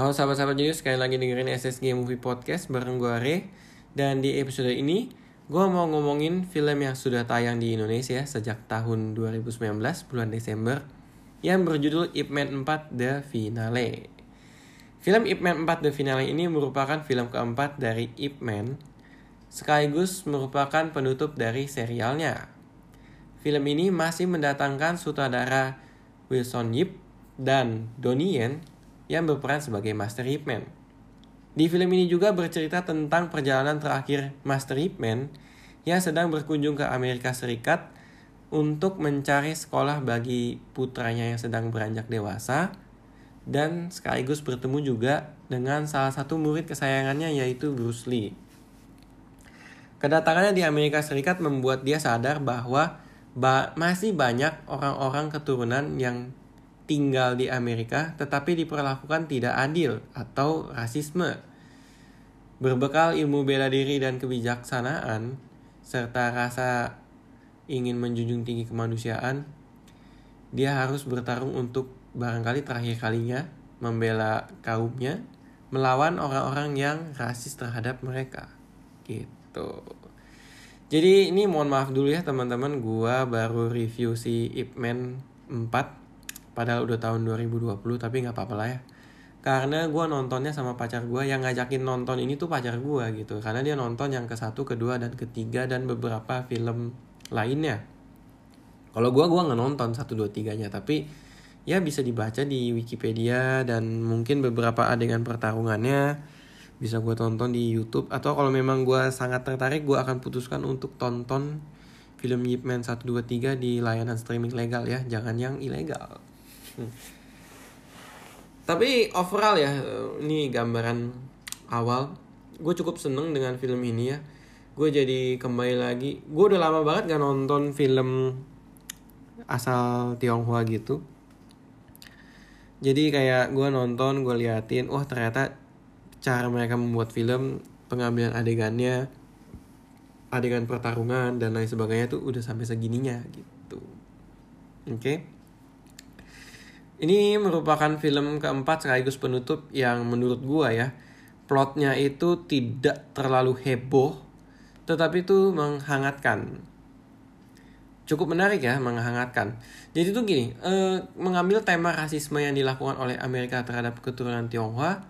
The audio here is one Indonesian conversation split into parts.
Halo sahabat-sahabat Junius, sekali lagi dengerin SSG Movie Podcast bareng gue Are Dan di episode ini, gue mau ngomongin film yang sudah tayang di Indonesia sejak tahun 2019, bulan Desember Yang berjudul Ip Man 4 The Finale. Film Ip Man 4 The Finale ini merupakan film keempat dari Ip Man Sekaligus merupakan penutup dari serialnya. Film ini masih mendatangkan sutradara Wilson Yip dan Donnie Yen yang berperan sebagai Master Hitman. Di film ini juga bercerita tentang perjalanan terakhir Master Hitman yang sedang berkunjung ke Amerika Serikat untuk mencari sekolah bagi putranya yang sedang beranjak dewasa dan sekaligus bertemu juga dengan salah satu murid kesayangannya yaitu Bruce Lee. Kedatangannya di Amerika Serikat membuat dia sadar bahwa ba masih banyak orang-orang keturunan yang tinggal di Amerika tetapi diperlakukan tidak adil atau rasisme. Berbekal ilmu bela diri dan kebijaksanaan serta rasa ingin menjunjung tinggi kemanusiaan, dia harus bertarung untuk barangkali terakhir kalinya membela kaumnya melawan orang-orang yang rasis terhadap mereka. Gitu. Jadi ini mohon maaf dulu ya teman-teman, gua baru review si Ip Man 4 Padahal udah tahun 2020 tapi nggak apa-apa lah ya. Karena gue nontonnya sama pacar gue yang ngajakin nonton ini tuh pacar gue gitu. Karena dia nonton yang ke satu, kedua, dan ketiga dan beberapa film lainnya. Kalau gue gue nggak nonton satu dua tiganya tapi ya bisa dibaca di Wikipedia dan mungkin beberapa adegan pertarungannya bisa gue tonton di YouTube atau kalau memang gue sangat tertarik gue akan putuskan untuk tonton film Yip Man 123 di layanan streaming legal ya jangan yang ilegal Tapi overall ya, ini gambaran awal. Gue cukup seneng dengan film ini ya. Gue jadi kembali lagi. Gue udah lama banget gak nonton film asal Tionghoa gitu. Jadi kayak gue nonton, gue liatin, wah ternyata cara mereka membuat film, pengambilan adegannya, adegan pertarungan dan lain sebagainya tuh udah sampai segininya gitu. Oke. Okay? Ini merupakan film keempat sekaligus penutup yang menurut gua ya plotnya itu tidak terlalu heboh tetapi itu menghangatkan. Cukup menarik ya menghangatkan. Jadi tuh gini, eh, mengambil tema rasisme yang dilakukan oleh Amerika terhadap keturunan Tionghoa,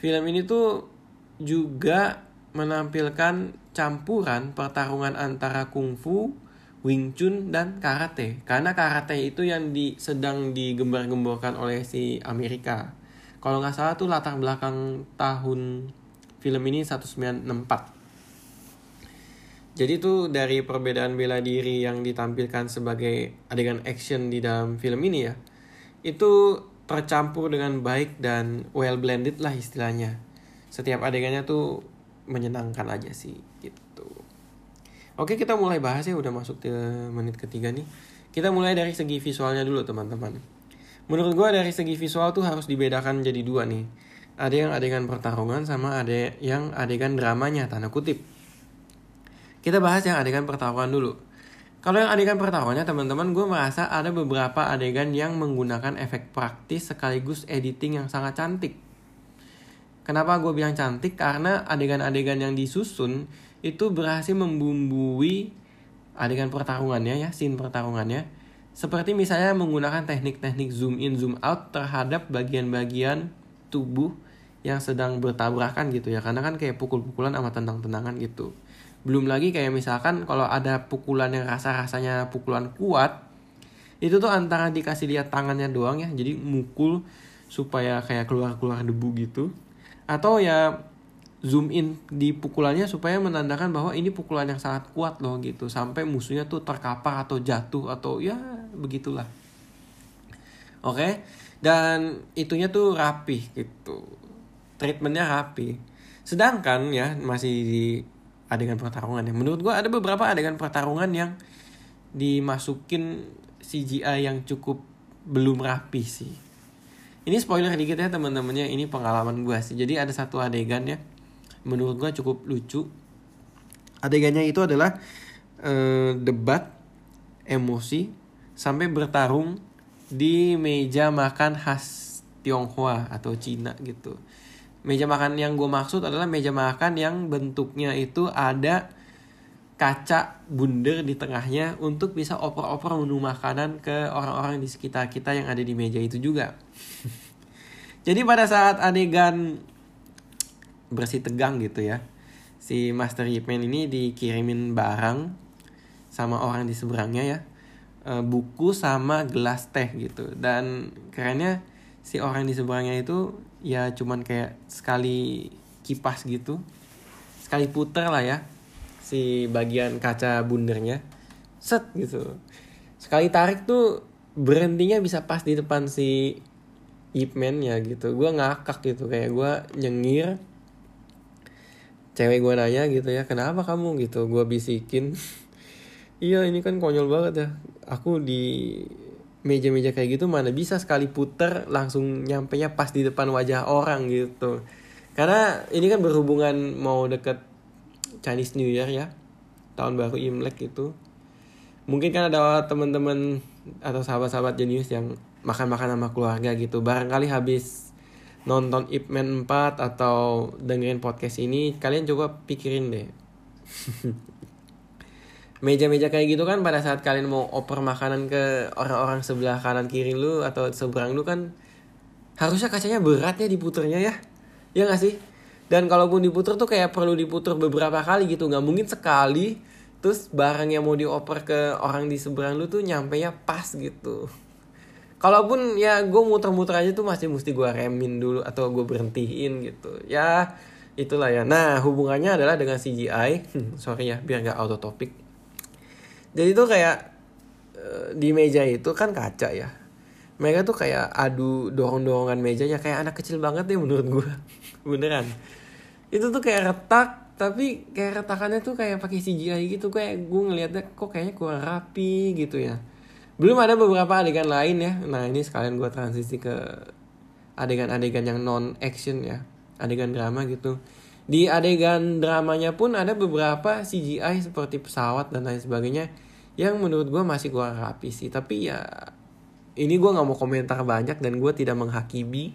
film ini tuh juga menampilkan campuran pertarungan antara kungfu Wing Chun dan karate. Karena karate itu yang di, sedang digembar-gemborkan oleh si Amerika. Kalau nggak salah tuh latar belakang tahun film ini 1964. Jadi tuh dari perbedaan bela diri yang ditampilkan sebagai adegan action di dalam film ini ya, itu tercampur dengan baik dan well blended lah istilahnya. Setiap adegannya tuh menyenangkan aja sih gitu. Oke kita mulai bahas ya udah masuk ke menit ketiga nih. Kita mulai dari segi visualnya dulu teman-teman. Menurut gue dari segi visual tuh harus dibedakan jadi dua nih. Ada yang adegan pertarungan sama ada yang adegan dramanya tanda kutip. Kita bahas yang adegan pertarungan dulu. Kalau yang adegan pertarungannya teman-teman gue merasa ada beberapa adegan yang menggunakan efek praktis sekaligus editing yang sangat cantik. Kenapa gue bilang cantik? Karena adegan-adegan yang disusun itu berhasil membumbui adegan pertarungannya ya, scene pertarungannya. Seperti misalnya menggunakan teknik-teknik zoom in zoom out terhadap bagian-bagian tubuh yang sedang bertabrakan gitu ya. Karena kan kayak pukul-pukulan sama tendang-tendangan gitu. Belum lagi kayak misalkan kalau ada pukulan yang rasa-rasanya pukulan kuat, itu tuh antara dikasih lihat tangannya doang ya, jadi mukul supaya kayak keluar-keluar debu gitu. Atau ya zoom in di pukulannya supaya menandakan bahwa ini pukulan yang sangat kuat loh gitu. Sampai musuhnya tuh terkapar atau jatuh atau ya begitulah. Oke? Dan itunya tuh rapi gitu. Treatmentnya rapi. Sedangkan ya masih di adegan pertarungan ya. Menurut gua ada beberapa adegan pertarungan yang dimasukin CGI yang cukup belum rapi sih. Ini spoiler dikit ya teman-temannya. Ini pengalaman gua sih. Jadi ada satu adegan ya menurut gue cukup lucu adegannya itu adalah uh, debat emosi sampai bertarung di meja makan khas Tionghoa atau Cina gitu. Meja makan yang gue maksud adalah meja makan yang bentuknya itu ada kaca bundar di tengahnya untuk bisa oper-oper menu makanan ke orang-orang di sekitar kita yang ada di meja itu juga. Jadi pada saat adegan bersih tegang gitu ya, si Master Yipman ini dikirimin barang sama orang di seberangnya ya, e, buku sama gelas teh gitu. Dan kerennya si orang di seberangnya itu ya cuman kayak sekali kipas gitu, sekali puter lah ya si bagian kaca bundernya. Set gitu. Sekali tarik tuh berhentinya bisa pas di depan si Ip Man ya gitu. Gue ngakak gitu kayak gue nyengir cewek gue nanya gitu ya kenapa kamu? Gitu gue bisikin. Iya ini kan konyol banget ya. Aku di meja-meja kayak gitu mana bisa sekali puter langsung nyampe nya pas di depan wajah orang gitu. Karena ini kan berhubungan mau deket Chinese New Year ya tahun baru Imlek itu. Mungkin kan ada teman-teman atau sahabat-sahabat jenius yang makan-makan sama keluarga gitu. Barangkali habis nonton Ip Man 4 atau dengerin podcast ini kalian coba pikirin deh. Meja-meja kayak gitu kan pada saat kalian mau oper makanan ke orang-orang sebelah kanan kiri lu atau seberang lu kan harusnya kacanya berat ya diputernya ya. Ya gak sih? Dan kalaupun diputer tuh kayak perlu diputer beberapa kali gitu nggak mungkin sekali. Terus barang yang mau dioper ke orang di seberang lu tuh nyampe ya pas gitu kalaupun ya gue muter-muter aja tuh masih mesti gue remin dulu atau gue berhentiin gitu. Ya itulah ya. Nah hubungannya adalah dengan CGI sorry ya biar nggak auto topic jadi tuh kayak eh, di meja itu kan kaca ya. Mereka tuh kayak adu dorong-dorongan mejanya. Kayak anak kecil banget deh menurut gue beneran. Itu tuh kayak retak tapi kayak retakannya tuh kayak pakai CGI gitu. Kayak gue ngeliatnya kok kayaknya kurang rapi gitu ya belum ada beberapa adegan lain ya. Nah ini sekalian gue transisi ke adegan-adegan yang non action ya. Adegan drama gitu. Di adegan dramanya pun ada beberapa CGI seperti pesawat dan lain sebagainya yang menurut gue masih kurang rapi sih. Tapi ya ini gue nggak mau komentar banyak dan gue tidak menghakimi.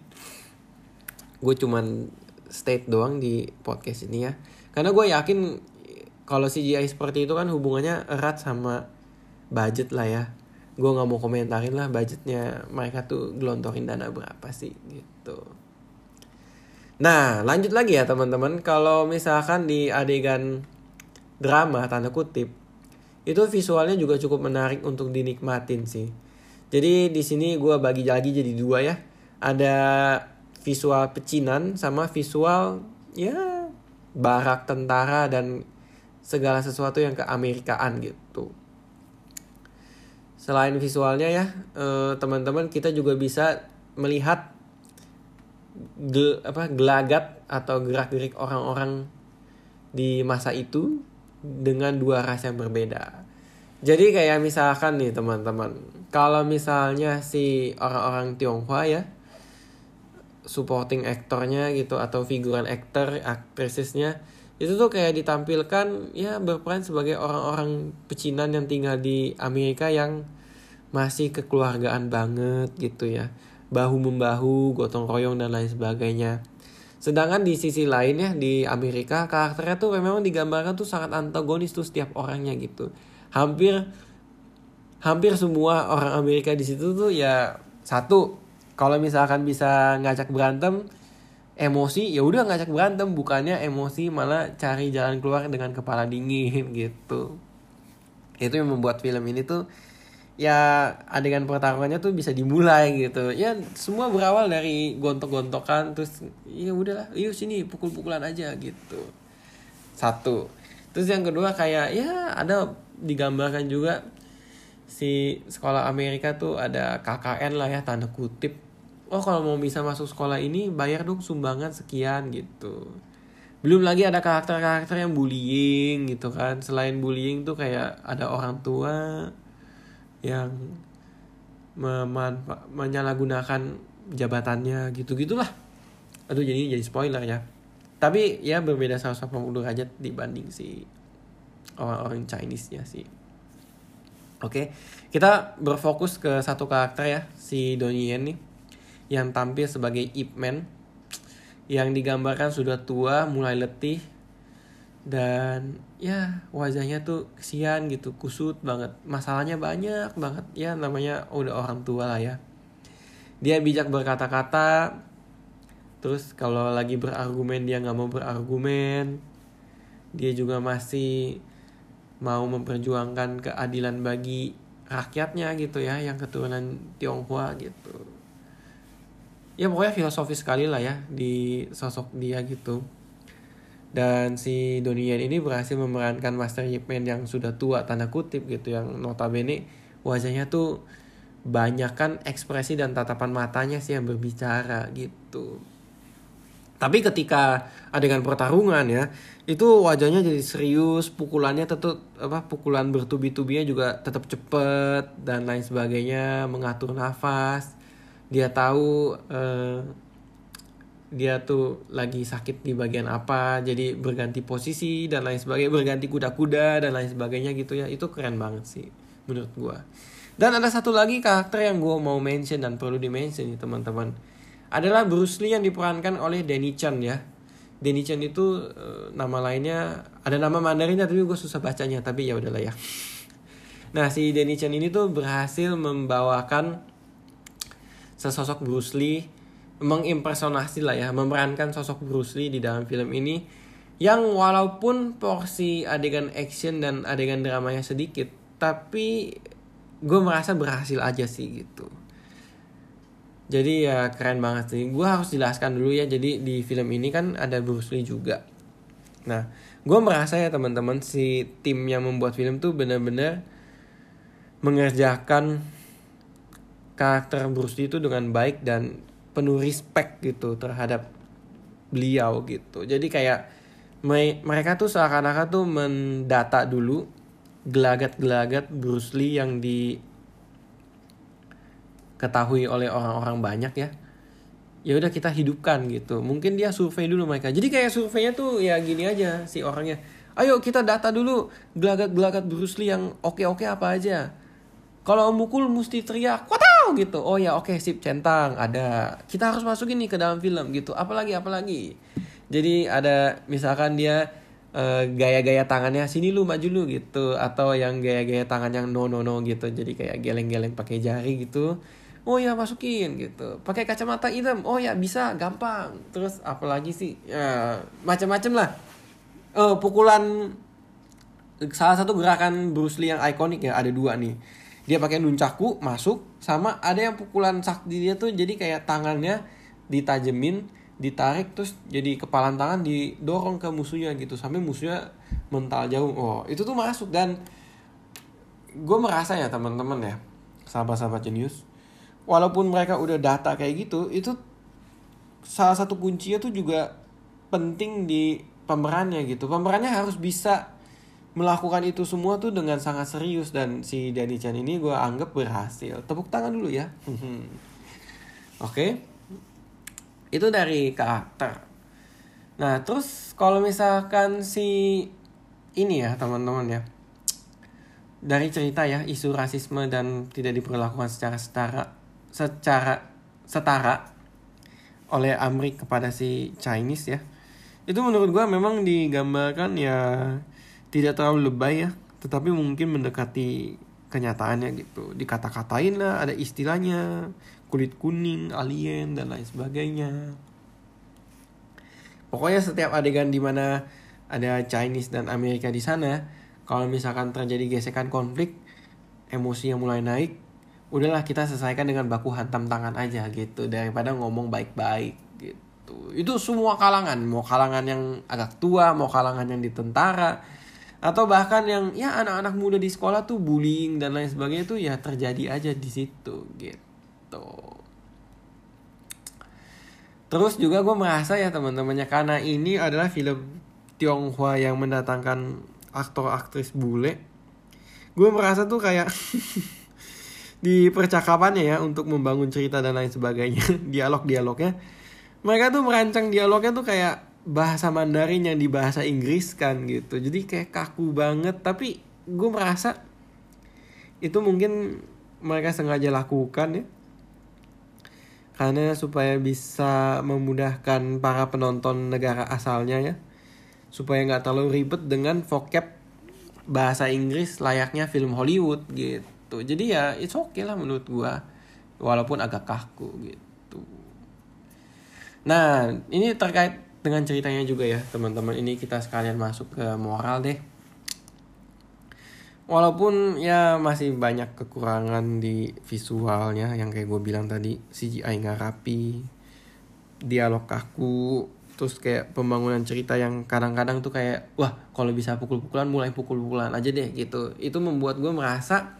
Gue cuman state doang di podcast ini ya. Karena gue yakin kalau CGI seperti itu kan hubungannya erat sama budget lah ya gue nggak mau komentarin lah budgetnya. Mereka tuh gelontorin dana berapa sih gitu. Nah lanjut lagi ya teman-teman. Kalau misalkan di adegan drama tanda kutip itu visualnya juga cukup menarik untuk dinikmatin sih. Jadi di sini gue bagi lagi jadi dua ya. Ada visual pecinan sama visual ya barak tentara dan segala sesuatu yang keamerikaan gitu. Selain visualnya ya, eh, teman-teman kita juga bisa melihat gel, apa gelagat atau gerak-gerik orang-orang di masa itu dengan dua ras yang berbeda. Jadi kayak misalkan nih teman-teman, kalau misalnya si orang-orang Tionghoa ya, supporting aktornya gitu atau figuran aktor aktrisnya itu tuh kayak ditampilkan ya berperan sebagai orang-orang pecinan yang tinggal di Amerika yang masih kekeluargaan banget gitu ya. Bahu membahu gotong royong dan lain sebagainya. Sedangkan di sisi lain ya di Amerika karakternya tuh memang digambarkan tuh sangat antagonis tuh setiap orangnya gitu. Hampir hampir semua orang Amerika di situ tuh ya satu kalau misalkan bisa ngajak berantem emosi ya udah ngajak berantem bukannya emosi malah cari jalan keluar dengan kepala dingin gitu. Itu yang membuat film ini tuh ya adegan pertarungannya tuh bisa dimulai gitu. Ya semua berawal dari gontok-gontokan terus ya udahlah yuk sini pukul-pukulan aja gitu. Satu. Terus yang kedua kayak ya ada digambarkan juga si sekolah Amerika tuh ada KKN lah ya tanda kutip oh kalau mau bisa masuk sekolah ini bayar dong sumbangan sekian gitu. Belum lagi ada karakter-karakter yang bullying gitu kan. Selain bullying tuh kayak ada orang tua yang menyalahgunakan jabatannya gitu gitulah aduh jadi jadi spoiler ya. Tapi ya berbeda 180 derajat dibanding si orang-orang Chinese nya sih. Oke kita berfokus ke satu karakter ya si Donnie Yen nih yang tampil sebagai Ip Man yang digambarkan sudah tua mulai letih dan ya wajahnya tuh kesian gitu kusut banget. Masalahnya banyak banget. Ya namanya udah orang tua lah ya. Dia bijak berkata-kata terus kalau lagi berargumen dia nggak mau berargumen. Dia juga masih mau memperjuangkan keadilan bagi rakyatnya gitu ya yang keturunan Tionghoa gitu ya pokoknya filosofis sekali lah ya di sosok dia gitu. Dan si Donnie Yen ini berhasil memerankan Master Yip Man yang sudah tua tanda kutip gitu yang notabene wajahnya tuh banyak kan ekspresi dan tatapan matanya sih yang berbicara gitu. Tapi ketika adegan pertarungan ya itu wajahnya jadi serius pukulannya tetap apa pukulan bertubi-tubinya juga tetap cepet dan lain sebagainya mengatur nafas dia tahu eh, dia tuh lagi sakit di bagian apa jadi berganti posisi dan lain sebagainya berganti kuda-kuda dan lain sebagainya gitu ya. Itu keren banget sih menurut gua. Dan ada satu lagi karakter yang gua mau mention dan perlu dimention nih teman-teman. Adalah Bruce Lee yang diperankan oleh Danny Chan ya. Danny Chan itu uh, nama lainnya ada nama Mandarinnya tapi gue susah bacanya tapi ya udahlah ya. Nah si Danny Chan ini tuh berhasil membawakan sesosok Bruce Lee mengimpersonasi lah ya, memerankan sosok Bruce Lee di dalam film ini yang walaupun porsi adegan action dan adegan dramanya sedikit, tapi gue merasa berhasil aja sih gitu. Jadi ya keren banget sih. Gue harus jelaskan dulu ya. Jadi di film ini kan ada Bruce Lee juga. Nah, gue merasa ya teman-teman si tim yang membuat film tuh bener-bener mengerjakan karakter Bruce Lee itu dengan baik dan penuh respect gitu terhadap beliau gitu. Jadi kayak mereka tuh seakan-akan tuh mendata dulu gelagat-gelagat Bruce Lee yang diketahui oleh orang-orang banyak ya. Ya udah kita hidupkan gitu. Mungkin dia survei dulu mereka. Jadi kayak surveinya tuh ya gini aja si orangnya. Ayo kita data dulu gelagat-gelagat Bruce Lee yang oke-oke apa aja. Kalau mukul mesti teriak Watau! gitu. Oh ya oke okay, sip centang ada. Kita harus masukin nih ke dalam film gitu. Apalagi apalagi? Jadi ada misalkan dia uh, gaya-gaya tangannya sini lu maju lu gitu. Atau yang gaya-gaya tangan yang no no no gitu. Jadi kayak geleng-geleng pakai jari gitu. Oh ya masukin gitu. Pakai kacamata hitam oh ya bisa gampang. Terus apalagi sih? Ya, macam-macam lah. Oh pukulan salah satu gerakan Bruce Lee yang ikonik ya ada dua nih dia pakai nuncaku masuk sama ada yang pukulan sakti dia tuh jadi kayak tangannya ditajemin ditarik terus jadi kepalan tangan didorong ke musuhnya gitu sampai musuhnya mental jauh. Oh itu tuh masuk dan gue merasa ya teman-teman ya sahabat-sahabat jenius walaupun mereka udah data kayak gitu itu salah satu kuncinya tuh juga penting di pemerannya gitu. Pemerannya harus bisa melakukan itu semua tuh dengan sangat serius dan si Danny Chan ini gue anggap berhasil. Tepuk tangan dulu ya. Oke. Okay. Itu dari karakter. Nah, terus kalau misalkan si ini ya, teman-teman ya. Dari cerita ya, isu rasisme dan tidak diperlakukan secara setara secara setara oleh Amrik kepada si Chinese ya. Itu menurut gue memang digambarkan ya tidak terlalu lebay ya tetapi mungkin mendekati kenyataannya gitu. Dikata-katain lah ada istilahnya kulit kuning alien dan lain sebagainya. Pokoknya setiap adegan di mana ada Chinese dan Amerika di sana kalau misalkan terjadi gesekan konflik emosi yang mulai naik udahlah kita selesaikan dengan baku hantam tangan aja gitu daripada ngomong baik-baik gitu. Itu semua kalangan mau kalangan yang agak tua mau kalangan yang di tentara atau bahkan yang ya anak-anak muda di sekolah tuh bullying dan lain sebagainya tuh ya terjadi aja di situ gitu. Terus juga gue merasa ya teman-temannya karena ini adalah film Tionghoa yang mendatangkan aktor aktris bule. Gue merasa tuh kayak di percakapannya ya untuk membangun cerita dan lain sebagainya dialog dialognya mereka tuh merancang dialognya tuh kayak bahasa Mandarin yang dibahasa Inggris kan gitu. Jadi kayak kaku banget. Tapi gue merasa itu mungkin mereka sengaja lakukan ya. Karena supaya bisa memudahkan para penonton negara asalnya ya. Supaya nggak terlalu ribet dengan vocab bahasa Inggris layaknya film Hollywood gitu. Jadi ya it's okay lah menurut gua. Walaupun agak kaku gitu. Nah ini terkait dengan ceritanya juga ya teman-teman. Ini kita sekalian masuk ke moral deh. Walaupun ya masih banyak kekurangan di visualnya yang kayak gue bilang tadi CGI nggak rapi dialog kaku terus kayak pembangunan cerita yang kadang-kadang tuh kayak wah kalau bisa pukul-pukulan mulai pukul-pukulan aja deh gitu. Itu membuat gue merasa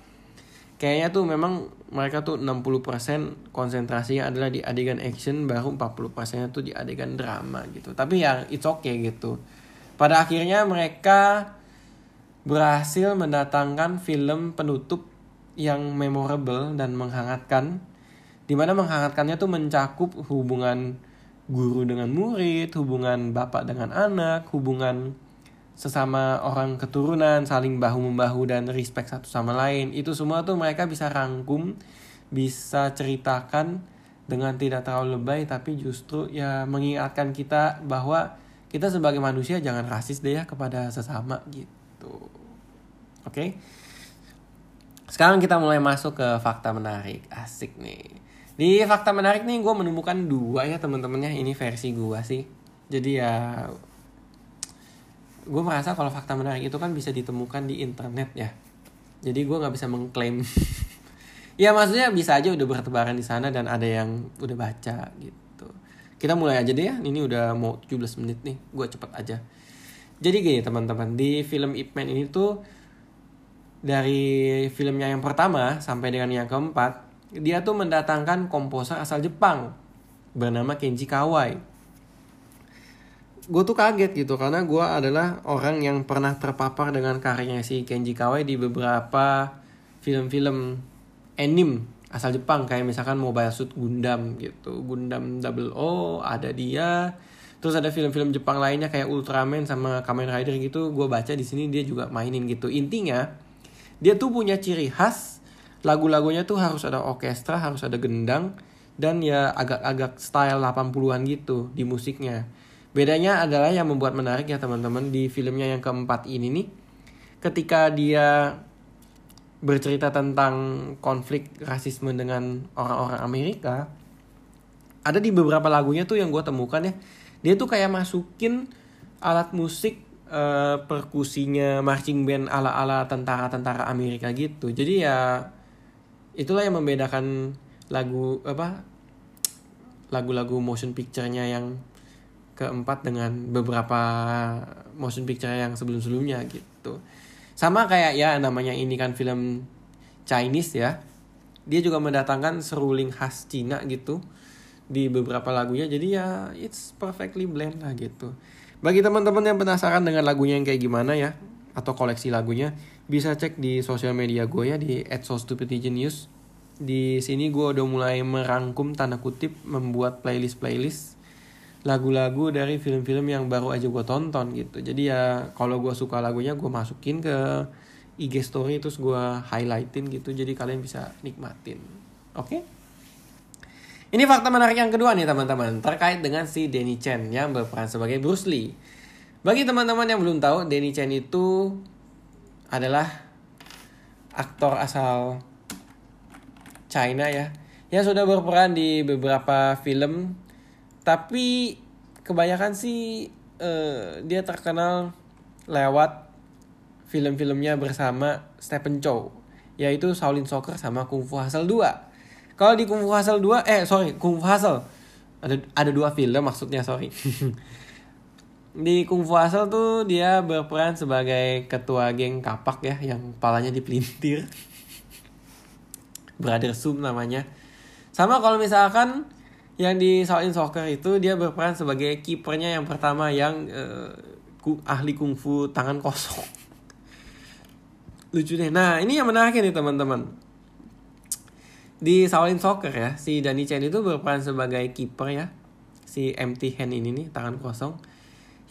kayaknya tuh memang mereka tuh 60% konsentrasinya adalah di adegan action baru 40% nya tuh di adegan drama gitu. Tapi ya it's okay gitu. Pada akhirnya mereka berhasil mendatangkan film penutup yang memorable dan menghangatkan di mana menghangatkannya tuh mencakup hubungan guru dengan murid, hubungan bapak dengan anak, hubungan sesama orang keturunan, saling bahu-membahu dan respect satu sama lain. Itu semua tuh mereka bisa rangkum, bisa ceritakan dengan tidak terlalu lebay tapi justru ya mengingatkan kita bahwa kita sebagai manusia jangan rasis deh ya kepada sesama gitu. Oke. Okay? Sekarang kita mulai masuk ke fakta menarik. Asik nih. Di fakta menarik nih gue menemukan dua ya teman-temannya. Ini versi gue sih. Jadi ya gue merasa kalau fakta menarik itu kan bisa ditemukan di internet ya. Jadi gue nggak bisa mengklaim. ya maksudnya bisa aja udah bertebaran di sana dan ada yang udah baca gitu. Kita mulai aja deh ya. Ini udah mau 17 menit nih. Gue cepet aja. Jadi gini teman-teman di film Ip Man ini tuh dari filmnya yang pertama sampai dengan yang keempat, dia tuh mendatangkan komposer asal Jepang bernama Kenji Kawai. Gue tuh kaget gitu karena gue adalah orang yang pernah terpapar dengan karyanya si Kenji Kawai di beberapa film-film anime asal Jepang kayak misalkan Mobile Suit Gundam gitu, Gundam Double O ada dia. Terus ada film-film Jepang lainnya kayak Ultraman sama Kamen Rider gitu, gue baca di sini dia juga mainin gitu. Intinya dia tuh punya ciri khas lagu-lagunya tuh harus ada orkestra harus ada gendang dan ya agak-agak style 80-an gitu di musiknya bedanya adalah yang membuat menarik ya teman-teman di filmnya yang keempat ini nih ketika dia bercerita tentang konflik rasisme dengan orang-orang Amerika ada di beberapa lagunya tuh yang gue temukan ya dia tuh kayak masukin alat musik uh, perkusinya marching band ala-ala tentara-tentara Amerika gitu. Jadi ya itulah yang membedakan lagu apa lagu-lagu motion picture-nya yang keempat dengan beberapa motion picture yang sebelum-sebelumnya gitu. Sama kayak ya namanya ini kan film Chinese ya. Dia juga mendatangkan seruling khas Cina gitu di beberapa lagunya. Jadi ya it's perfectly blend lah gitu. Bagi teman-teman yang penasaran dengan lagunya yang kayak gimana ya, atau koleksi lagunya, bisa cek di sosial media gue ya di @sostupidnews. Di sini gue udah mulai merangkum tanda kutip membuat playlist-playlist lagu-lagu dari film-film yang baru aja gue tonton gitu. Jadi ya kalau gue suka lagunya gue masukin ke IG story terus gue highlightin gitu. Jadi kalian bisa nikmatin. Oke? Okay? Ini fakta menarik yang kedua nih teman-teman terkait dengan si Denny Chen yang berperan sebagai Bruce Lee. Bagi teman-teman yang belum tahu, Denny Chen itu adalah aktor asal China ya, yang sudah berperan di beberapa film, tapi kebanyakan sih uh, dia terkenal lewat film-filmnya bersama Stephen Chow, yaitu Shaolin Soccer sama Kung Fu Hustle 2. Kalau di Kung Fu Hustle 2, eh sorry, Kung Fu Hustle. Ada ada dua film maksudnya, sorry. di Kung Fu Hustle tuh dia berperan sebagai ketua geng kapak ya yang palanya dipelintir. Brother Sum namanya. Sama kalau misalkan yang di Shaolin Soccer itu dia berperan sebagai kipernya yang pertama yang uh, ahli kungfu tangan kosong. Lucu deh. Nah, ini yang menarik nih teman-teman di Shaolin Soccer ya si Danny Chen itu berperan sebagai kiper ya si empty hand ini nih tangan kosong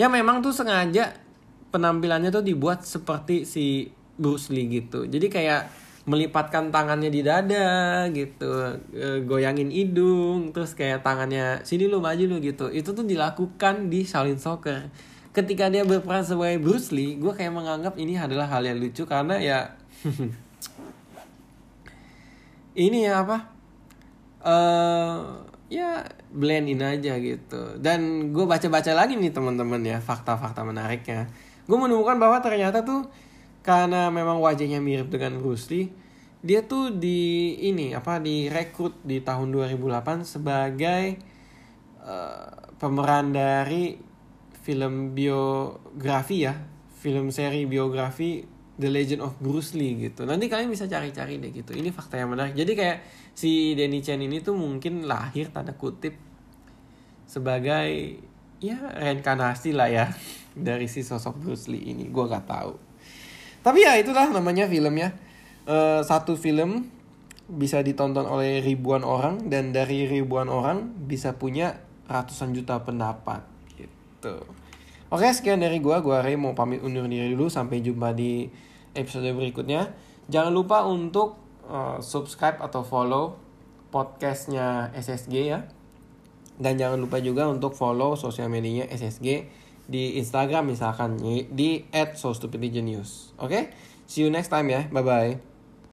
ya memang tuh sengaja penampilannya tuh dibuat seperti si Bruce Lee gitu jadi kayak melipatkan tangannya di dada gitu e, goyangin hidung terus kayak tangannya sini lu maju lu gitu. Itu tuh dilakukan di Shaolin Soccer. Ketika dia berperan sebagai Bruce Lee gue kayak menganggap ini adalah hal yang lucu karena ya ini ya apa uh, ya blend in aja gitu. Dan gue baca-baca lagi nih teman-teman ya fakta-fakta menariknya. Gue menemukan bahwa ternyata tuh karena memang wajahnya mirip dengan Bruce Lee dia tuh di ini apa direkrut di tahun 2008 sebagai uh, pemeran dari film biografi ya film seri biografi The Legend of Bruce Lee gitu. Nanti kalian bisa cari-cari deh gitu. Ini fakta yang menarik. Jadi kayak si Denny Chen ini tuh mungkin lahir tanda kutip sebagai ya reinkarnasi lah ya dari si sosok Bruce Lee ini. Gue gak tahu tapi ya itulah namanya film ya. Uh, satu film bisa ditonton oleh ribuan orang dan dari ribuan orang bisa punya ratusan juta pendapat gitu. Oke sekian dari gue gue Ray mau pamit undur diri dulu. Sampai jumpa di episode berikutnya. Jangan lupa untuk uh, subscribe atau follow podcastnya SSG ya. Dan jangan lupa juga untuk follow sosial medianya SSG di Instagram misalkan di @sostupidgenius. Oke? Okay? See you next time ya. Bye bye.